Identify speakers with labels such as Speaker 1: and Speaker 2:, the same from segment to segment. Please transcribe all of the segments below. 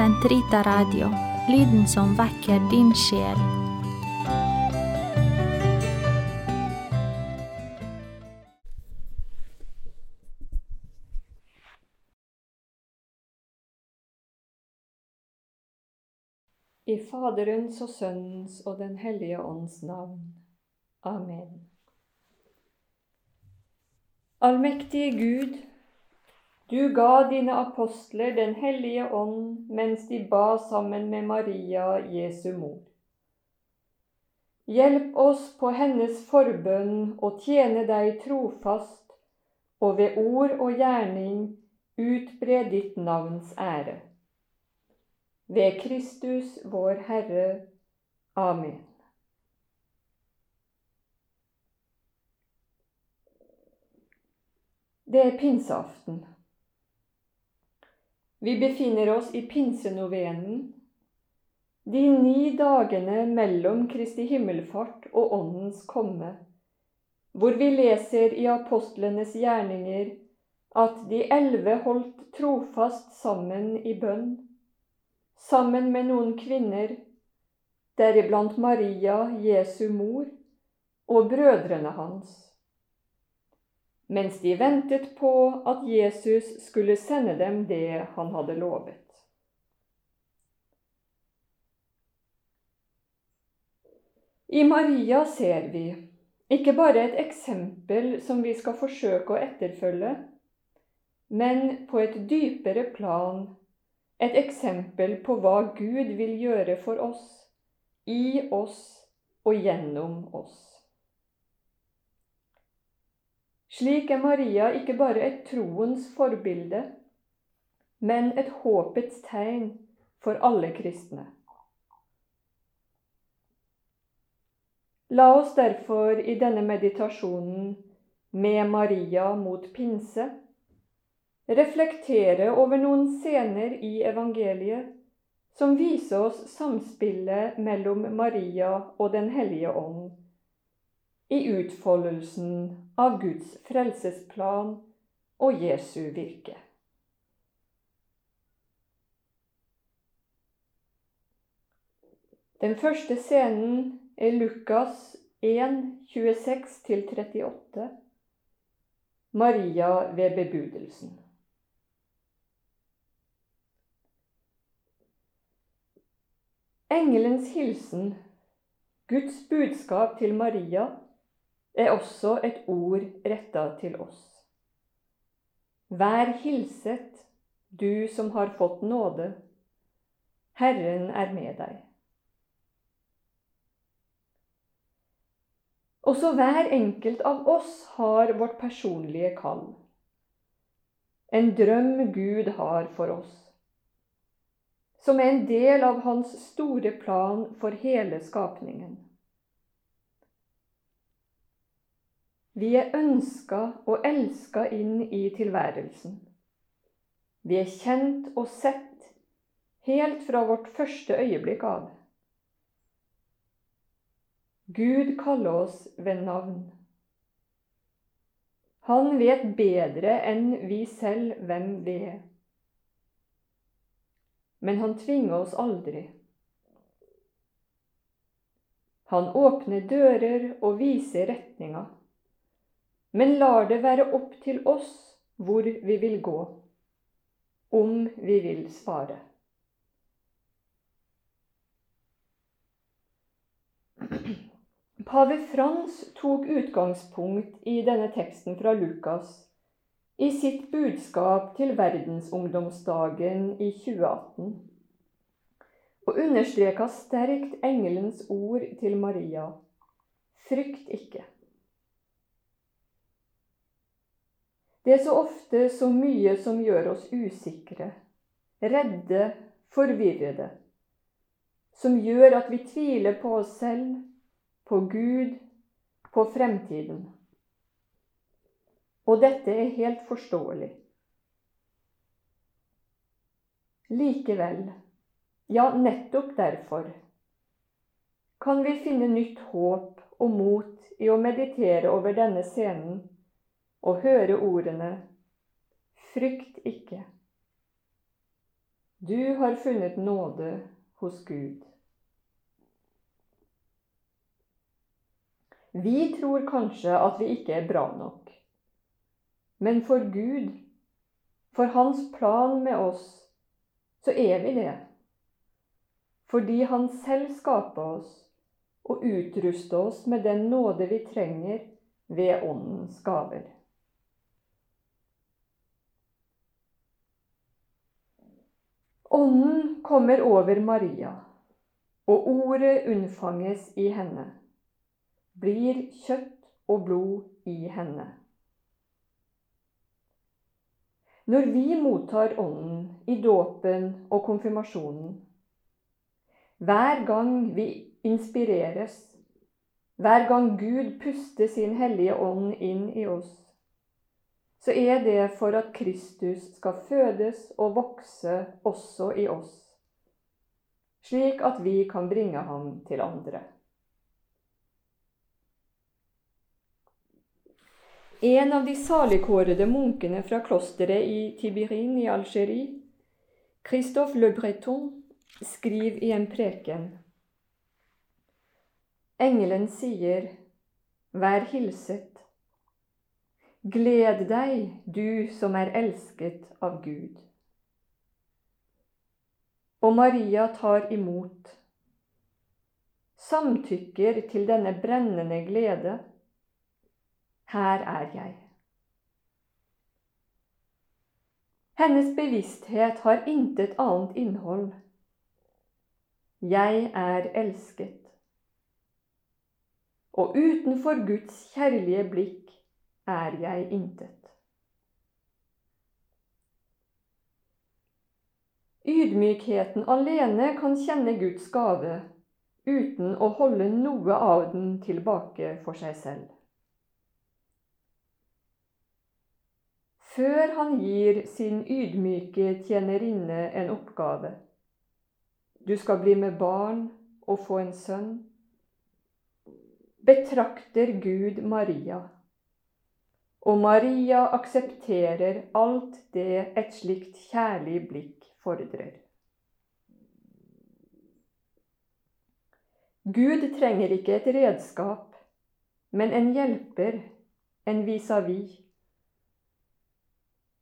Speaker 1: Sentrita Radio, lyden som vekker din sjel.
Speaker 2: I Faderens og Sønnens og Den hellige ånds navn. Amen. Allmektige Gud, du ga dine apostler Den hellige ånd mens de ba sammen med Maria, Jesu mor. Hjelp oss på hennes forbønn å tjene deg trofast, og ved ord og gjerning utbre ditt navns ære. Ved Kristus vår Herre. Amen. Det er pinseaften. Vi befinner oss i pinsenovenen, de ni dagene mellom Kristi himmelfart og Åndens komme, hvor vi leser i apostlenes gjerninger at de elleve holdt trofast sammen i bønn, sammen med noen kvinner, deriblant Maria, Jesu mor, og brødrene hans mens de ventet på at Jesus skulle sende dem det han hadde lovet. I Maria ser vi ikke bare et eksempel som vi skal forsøke å etterfølge, men på et dypere plan et eksempel på hva Gud vil gjøre for oss, i oss og gjennom oss. Slik er Maria ikke bare et troens forbilde, men et håpets tegn for alle kristne. La oss derfor i denne meditasjonen med Maria mot pinse reflektere over noen scener i evangeliet som viser oss samspillet mellom Maria og Den hellige ånd i utfoldelsen av Guds frelsesplan og Jesu virke. Den første scenen er Lukas 1, 26-38, Maria ved bebudelsen. Engelens hilsen, Guds budskap til Maria, er også et ord retta til oss. Vær hilset, du som har fått nåde. Herren er med deg. Også hver enkelt av oss har vårt personlige kall. En drøm Gud har for oss, som er en del av Hans store plan for hele skapningen. Vi er ønska og elska inn i tilværelsen. Vi er kjent og sett helt fra vårt første øyeblikk av. Gud kaller oss ved navn. Han vet bedre enn vi selv hvem vi er. Men han tvinger oss aldri. Han åpner dører og viser retninga men lar det være opp til oss hvor vi vil gå, om vi vil svare. Pave Frans tok utgangspunkt i denne teksten fra Lukas i sitt budskap til verdensungdomsdagen i 2018, og understreka sterkt engelens ord til Maria frykt ikke. Det er så ofte så mye som gjør oss usikre, redde, forvirrede, som gjør at vi tviler på oss selv, på Gud, på fremtiden. Og dette er helt forståelig. Likevel, ja, nettopp derfor, kan vi finne nytt håp og mot i å meditere over denne scenen og høre ordene Frykt ikke. Du har funnet nåde hos Gud. Vi tror kanskje at vi ikke er bra nok. Men for Gud, for Hans plan med oss, så er vi det. Fordi Han selv skaper oss og utruster oss med den nåde vi trenger ved Åndens gaver. Ånden kommer over Maria, og ordet unnfanges i henne, blir kjøtt og blod i henne. Når vi mottar Ånden i dåpen og konfirmasjonen, hver gang vi inspireres, hver gang Gud puster sin hellige ånd inn i oss, så er det for at Kristus skal fødes og vokse også i oss, slik at vi kan bringe ham til andre. En av de saligkårede munkene fra klosteret i Tibirin i Algerie, Christophe Le Breton, skriver i en preken Engelen sier, Vær hilset, Gled deg, du som er elsket av Gud. Og Maria tar imot, samtykker til denne brennende glede. Her er jeg. Hennes bevissthet har intet annet innhold. Jeg er elsket. Og utenfor Guds kjærlige blikk er jeg intet. Ydmykheten alene kan kjenne Guds gave uten å holde noe av den tilbake for seg selv. Før han gir sin ydmyke tjenerinne en oppgave Du skal bli med barn og få en sønn. Betrakter Gud Maria og Maria aksepterer alt det et slikt kjærlig blikk fordrer. Gud trenger ikke et redskap, men en hjelper, en vis-à-vis.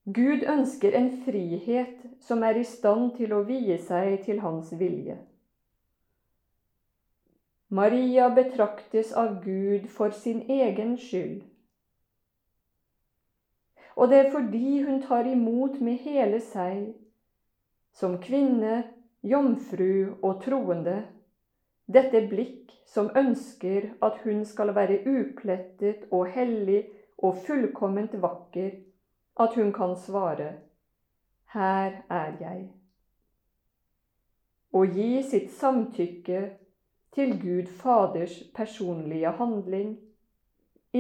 Speaker 2: Gud ønsker en frihet som er i stand til å vie seg til hans vilje. Maria betraktes av Gud for sin egen skyld og det er fordi hun tar imot med hele seg, som kvinne, jomfru og troende, dette blikk som ønsker at hun skal være uplettet og hellig og fullkomment vakker, at hun kan svare Her er jeg. Og gi sitt samtykke til Gud Faders personlige handling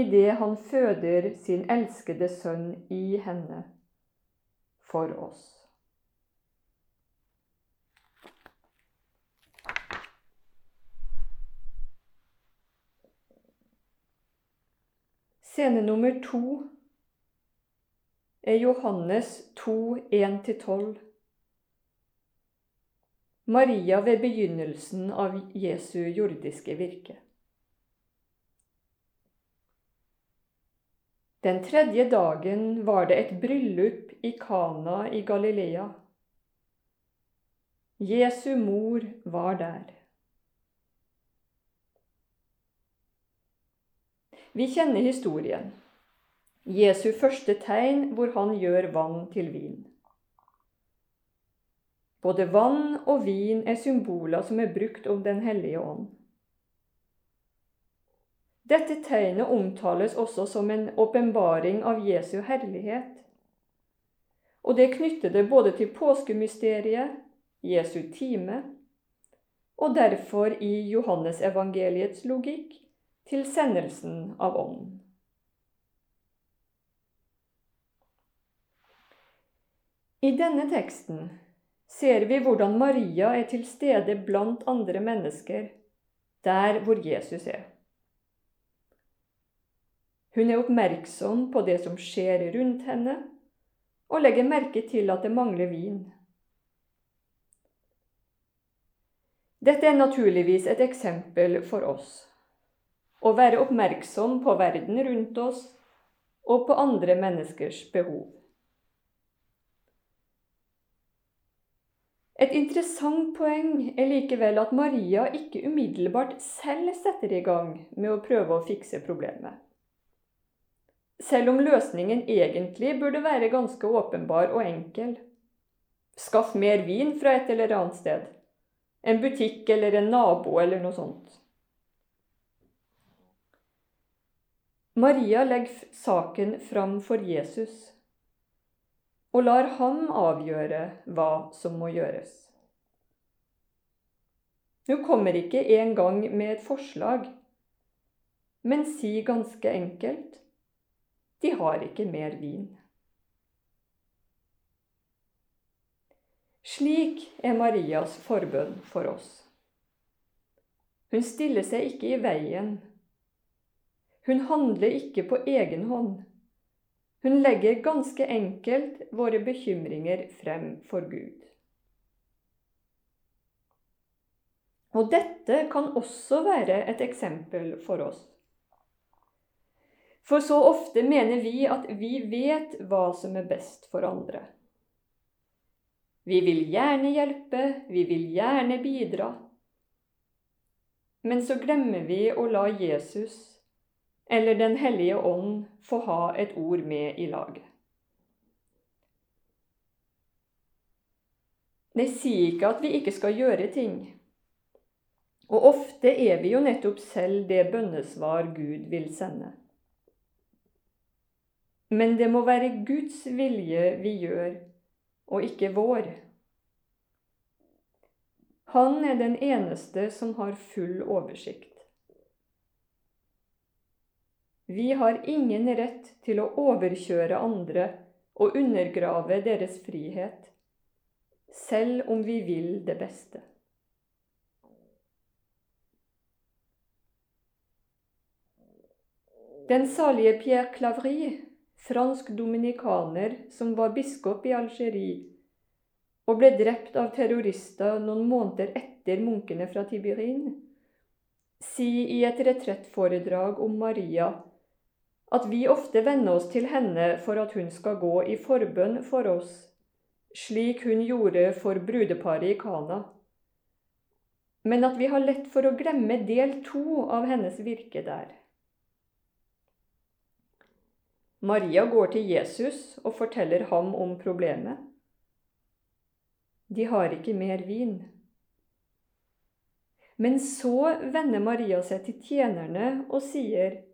Speaker 2: idet han føder sin elskede sønn i henne for oss. Scene nummer to er Johannes 2, 1-12. Maria ved begynnelsen av Jesu jordiske virke. Den tredje dagen var det et bryllup i Kana i Galilea. Jesu mor var der. Vi kjenner historien. Jesu første tegn hvor han gjør vann til vin. Både vann og vin er symboler som er brukt om Den hellige ånd. Dette tegnet omtales også som en åpenbaring av Jesu herlighet. Og det knytter det både til påskemysteriet, Jesu time, og derfor i Johannesevangeliets logikk til sendelsen av Ånden. I denne teksten ser vi hvordan Maria er til stede blant andre mennesker, der hvor Jesus er. Hun er oppmerksom på det som skjer rundt henne, og legger merke til at det mangler vin. Dette er naturligvis et eksempel for oss. Å være oppmerksom på verden rundt oss og på andre menneskers behov. Et interessant poeng er likevel at Maria ikke umiddelbart selv setter i gang med å prøve å fikse problemet. Selv om løsningen egentlig burde være ganske åpenbar og enkel. Skaff mer vin fra et eller annet sted. En butikk eller en nabo eller noe sånt. Maria legger saken fram for Jesus og lar ham avgjøre hva som må gjøres. Hun kommer ikke engang med et forslag, men sier ganske enkelt de har ikke mer vin. Slik er Marias forbønn for oss. Hun stiller seg ikke i veien. Hun handler ikke på egen hånd. Hun legger ganske enkelt våre bekymringer frem for Gud. Og dette kan også være et eksempel for oss. For så ofte mener vi at vi vet hva som er best for andre. Vi vil gjerne hjelpe, vi vil gjerne bidra. Men så glemmer vi å la Jesus eller Den hellige ånd få ha et ord med i laget. Det sier ikke at vi ikke skal gjøre ting. Og ofte er vi jo nettopp selv det bønnesvar Gud vil sende. Men det må være Guds vilje vi gjør, og ikke vår. Han er den eneste som har full oversikt. Vi har ingen rett til å overkjøre andre og undergrave deres frihet, selv om vi vil det beste. Den salige Pierre Clavry, fransk dominikaner som var biskop i Algerie, og ble drept av terrorister noen måneder etter munkene fra Tibirin, sier i et retrettforedrag om Maria at vi ofte venner oss til henne for at hun skal gå i forbønn for oss, slik hun gjorde for brudeparet i Kana, men at vi har lett for å glemme del to av hennes virke der. Maria går til Jesus og forteller ham om problemet. De har ikke mer vin. Men så vender Maria seg til tjenerne og sier,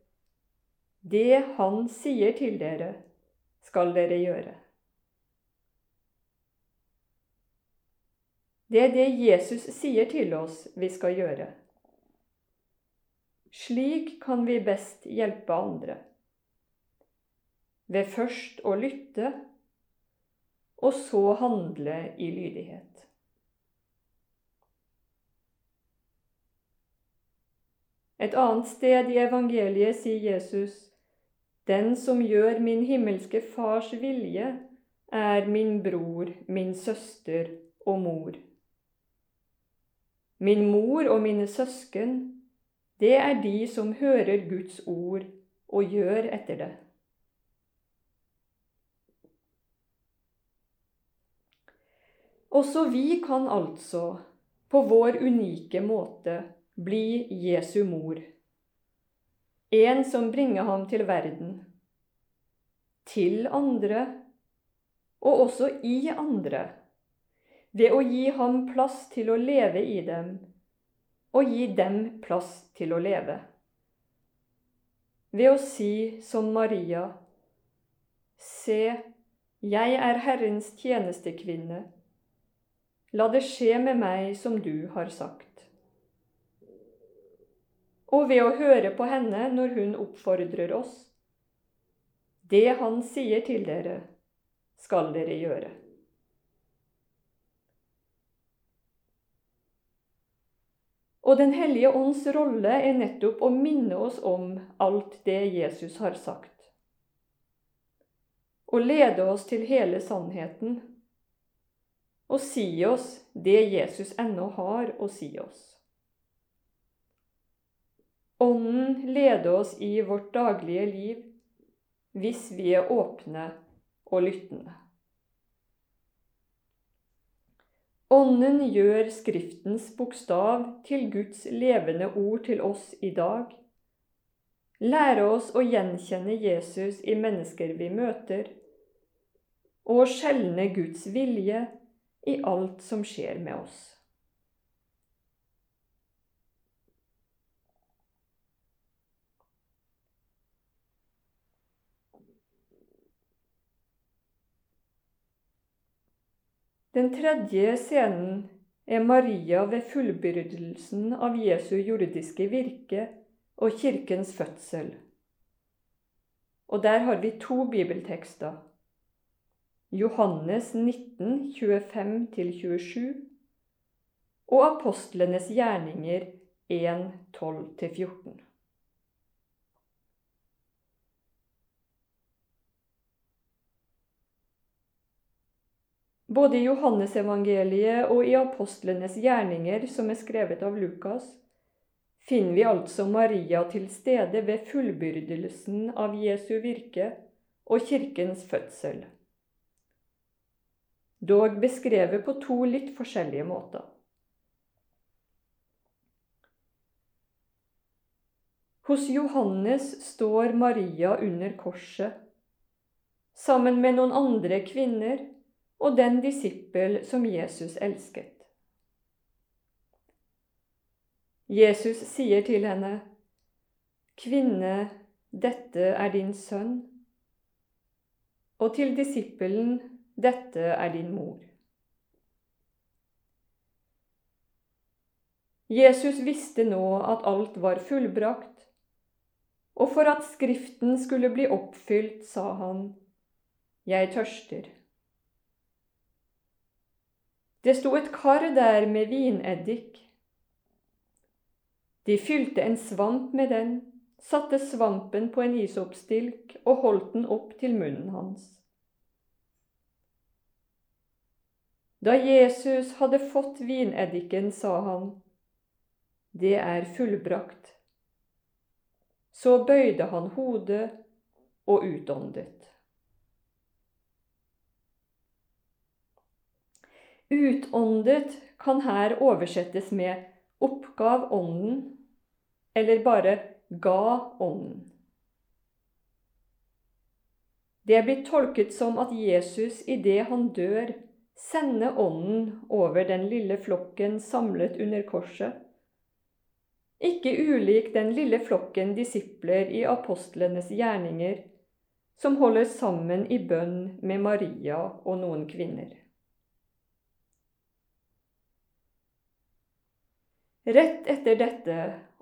Speaker 2: det Han sier til dere, skal dere gjøre. Det er det Jesus sier til oss vi skal gjøre. Slik kan vi best hjelpe andre. Ved først å lytte, og så handle i lydighet. Et annet sted i evangeliet sier Jesus den som gjør min himmelske Fars vilje, er min bror, min søster og mor. Min mor og mine søsken, det er de som hører Guds ord og gjør etter det. Også vi kan altså, på vår unike måte, bli Jesu mor. En som bringer ham til verden, til andre. Og også i andre, ved å gi ham plass til å leve i dem. Og gi dem plass til å leve. Ved å si som Maria, Se, jeg er Herrens tjenestekvinne. La det skje med meg som du har sagt og ved å høre på henne når hun oppfordrer oss. Det Han sier til dere, skal dere gjøre. Og Den hellige ånds rolle er nettopp å minne oss om alt det Jesus har sagt. Og lede oss til hele sannheten. Og si oss det Jesus ennå har å si oss. Ånden leder oss i vårt daglige liv hvis vi er åpne og lyttende. Ånden gjør Skriftens bokstav til Guds levende ord til oss i dag. Lære oss å gjenkjenne Jesus i mennesker vi møter, og skjelne Guds vilje i alt som skjer med oss. Den tredje scenen er Maria ved fullbyrdelsen av Jesu jordiske virke og Kirkens fødsel. Og der har vi to bibeltekster. Johannes 19, 25-27 og apostlenes gjerninger 1, 12-14. Både i Johannesevangeliet og i apostlenes gjerninger, som er skrevet av Lukas, finner vi altså Maria til stede ved fullbyrdelsen av Jesu virke og kirkens fødsel. Dog beskrevet på to litt forskjellige måter. Hos Johannes står Maria under korset, sammen med noen andre kvinner og den disippel som Jesus elsket. Jesus sier til henne, 'Kvinne, dette er din sønn', og til disippelen, 'Dette er din mor'. Jesus visste nå at alt var fullbrakt, og for at Skriften skulle bli oppfylt, sa han, 'Jeg tørster'. Det sto et kar der med vineddik. De fylte en svamp med den, satte svampen på en isoppstilk og holdt den opp til munnen hans. Da Jesus hadde fått vineddiken, sa han, Det er fullbrakt. Så bøyde han hodet og utåndet. Utåndet kan her oversettes med oppgav ånden, eller bare ga ånden. Det blitt tolket som at Jesus idet han dør, sender ånden over den lille flokken samlet under korset. Ikke ulik den lille flokken disipler i apostlenes gjerninger, som holder sammen i bønn med Maria og noen kvinner. Rett etter dette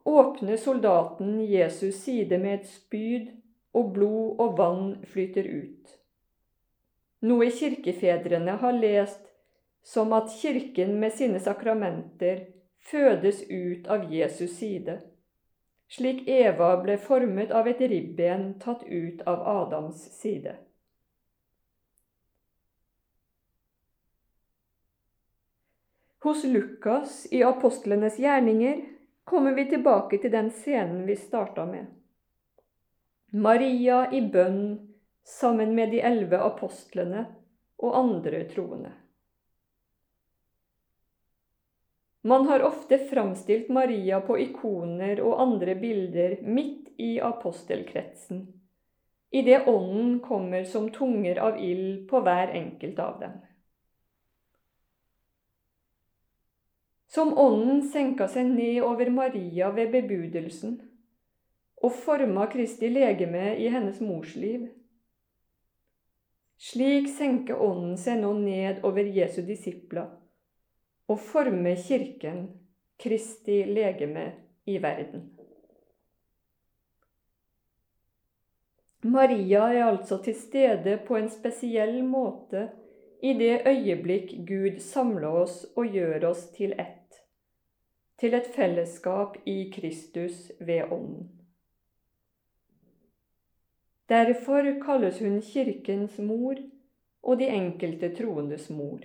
Speaker 2: åpner soldaten Jesus side med et spyd, og blod og vann flyter ut. Noe kirkefedrene har lest som at Kirken med sine sakramenter fødes ut av Jesus side, slik Eva ble formet av et ribben tatt ut av Adams side. Hos Lukas i apostlenes gjerninger kommer vi tilbake til den scenen vi starta med. Maria i bønn sammen med de elleve apostlene og andre troende. Man har ofte framstilt Maria på ikoner og andre bilder midt i apostelkretsen, idet Ånden kommer som tunger av ild på hver enkelt av dem. som Ånden senka seg ned over Maria ved bebudelsen og forma Kristi legeme i hennes morsliv. Slik senker Ånden seg nå ned over Jesu disipler og former Kirken, Kristi legeme, i verden. Maria er altså til stede på en spesiell måte i det øyeblikk Gud samler oss og gjør oss til ett til et fellesskap i Kristus ved Ånden. Derfor kalles hun Kirkens mor og de enkelte troendes mor.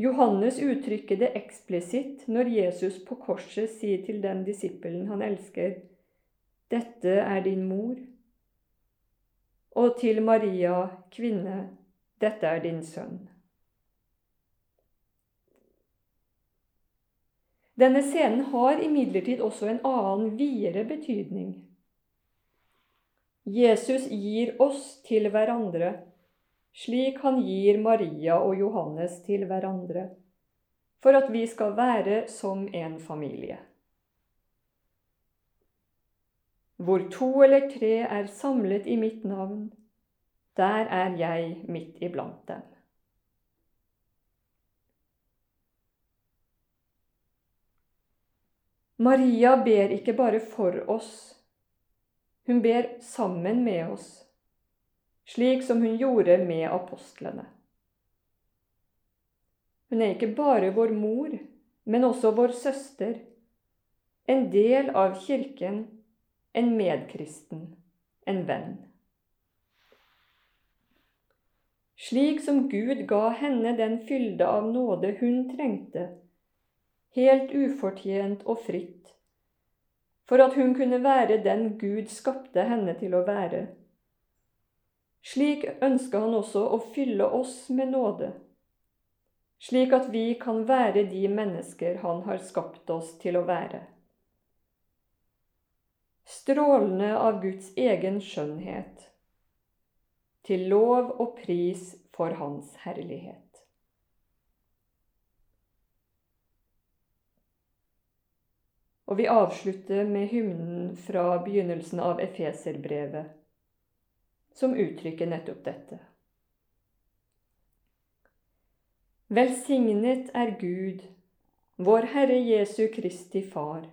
Speaker 2: Johannes uttrykker det eksplisitt når Jesus på korset sier til den disippelen han elsker, 'Dette er din mor', og til Maria, kvinne, 'Dette er din sønn'. Denne scenen har imidlertid også en annen, videre betydning. Jesus gir oss til hverandre slik han gir Maria og Johannes til hverandre, for at vi skal være som en familie. Hvor to eller tre er samlet i mitt navn, der er jeg midt iblant dem. Maria ber ikke bare for oss, hun ber sammen med oss slik som hun gjorde med apostlene. Hun er ikke bare vår mor, men også vår søster, en del av kirken, en medkristen, en venn. Slik som Gud ga henne den fylde av nåde hun trengte, helt ufortjent og fritt, for at hun kunne være den Gud skapte henne til å være slik ønsker han også å fylle oss med nåde, slik at vi kan være de mennesker han har skapt oss til å være. Strålende av Guds egen skjønnhet, til lov og pris for Hans herlighet. Og vi avslutter med hymnen fra begynnelsen av Efeserbrevet som uttrykker nettopp dette. Velsignet er Gud, vår Herre Jesu Kristi Far,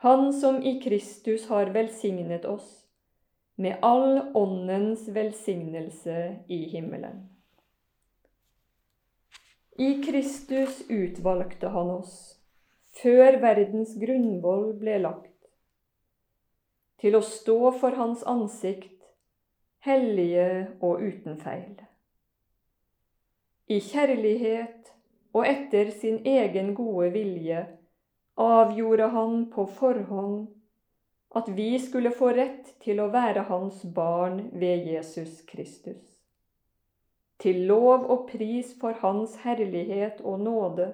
Speaker 2: Han som i Kristus har velsignet oss med all Åndens velsignelse i himmelen. I Kristus utvalgte Han oss, før verdens grunnvoll ble lagt, til å stå for Hans ansikt hellige og uten feil. I kjærlighet og etter sin egen gode vilje avgjorde han på forhånd at vi skulle få rett til å være hans barn ved Jesus Kristus. Til lov og pris for hans herlighet og nåde,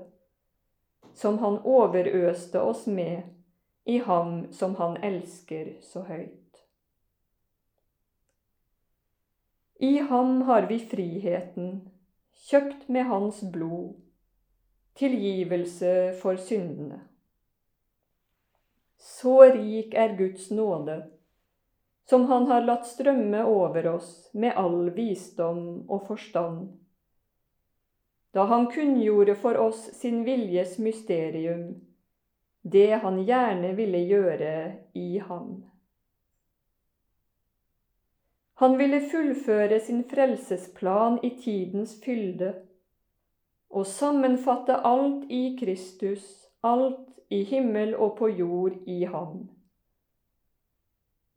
Speaker 2: som han overøste oss med i ham som han elsker så høyt. I ham har vi friheten, kjøpt med hans blod, tilgivelse for syndene. Så rik er Guds nåde, som Han har latt strømme over oss med all visdom og forstand, da Han kunngjorde for oss sin viljes mysterium, det Han gjerne ville gjøre i ham. Han ville fullføre sin frelsesplan i tidens fylde og sammenfatte alt i Kristus, alt i himmel og på jord i ham.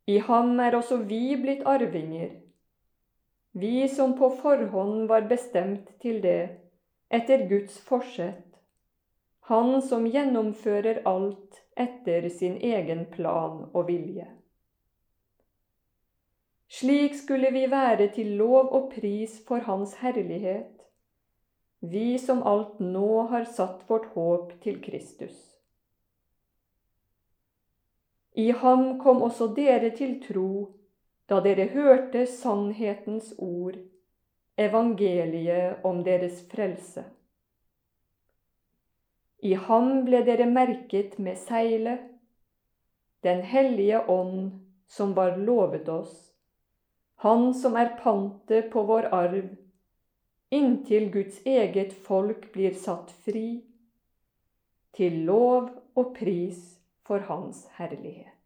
Speaker 2: I ham er også vi blitt arvinger, vi som på forhånd var bestemt til det, etter Guds forsett, Han som gjennomfører alt etter sin egen plan og vilje. Slik skulle vi være til lov og pris for Hans herlighet, vi som alt nå har satt vårt håp til Kristus. I ham kom også dere til tro da dere hørte sannhetens ord, evangeliet om deres frelse. I ham ble dere merket med seilet, Den hellige ånd som var lovet oss han som er pantet på vår arv, inntil Guds eget folk blir satt fri, til lov og pris for Hans herlighet.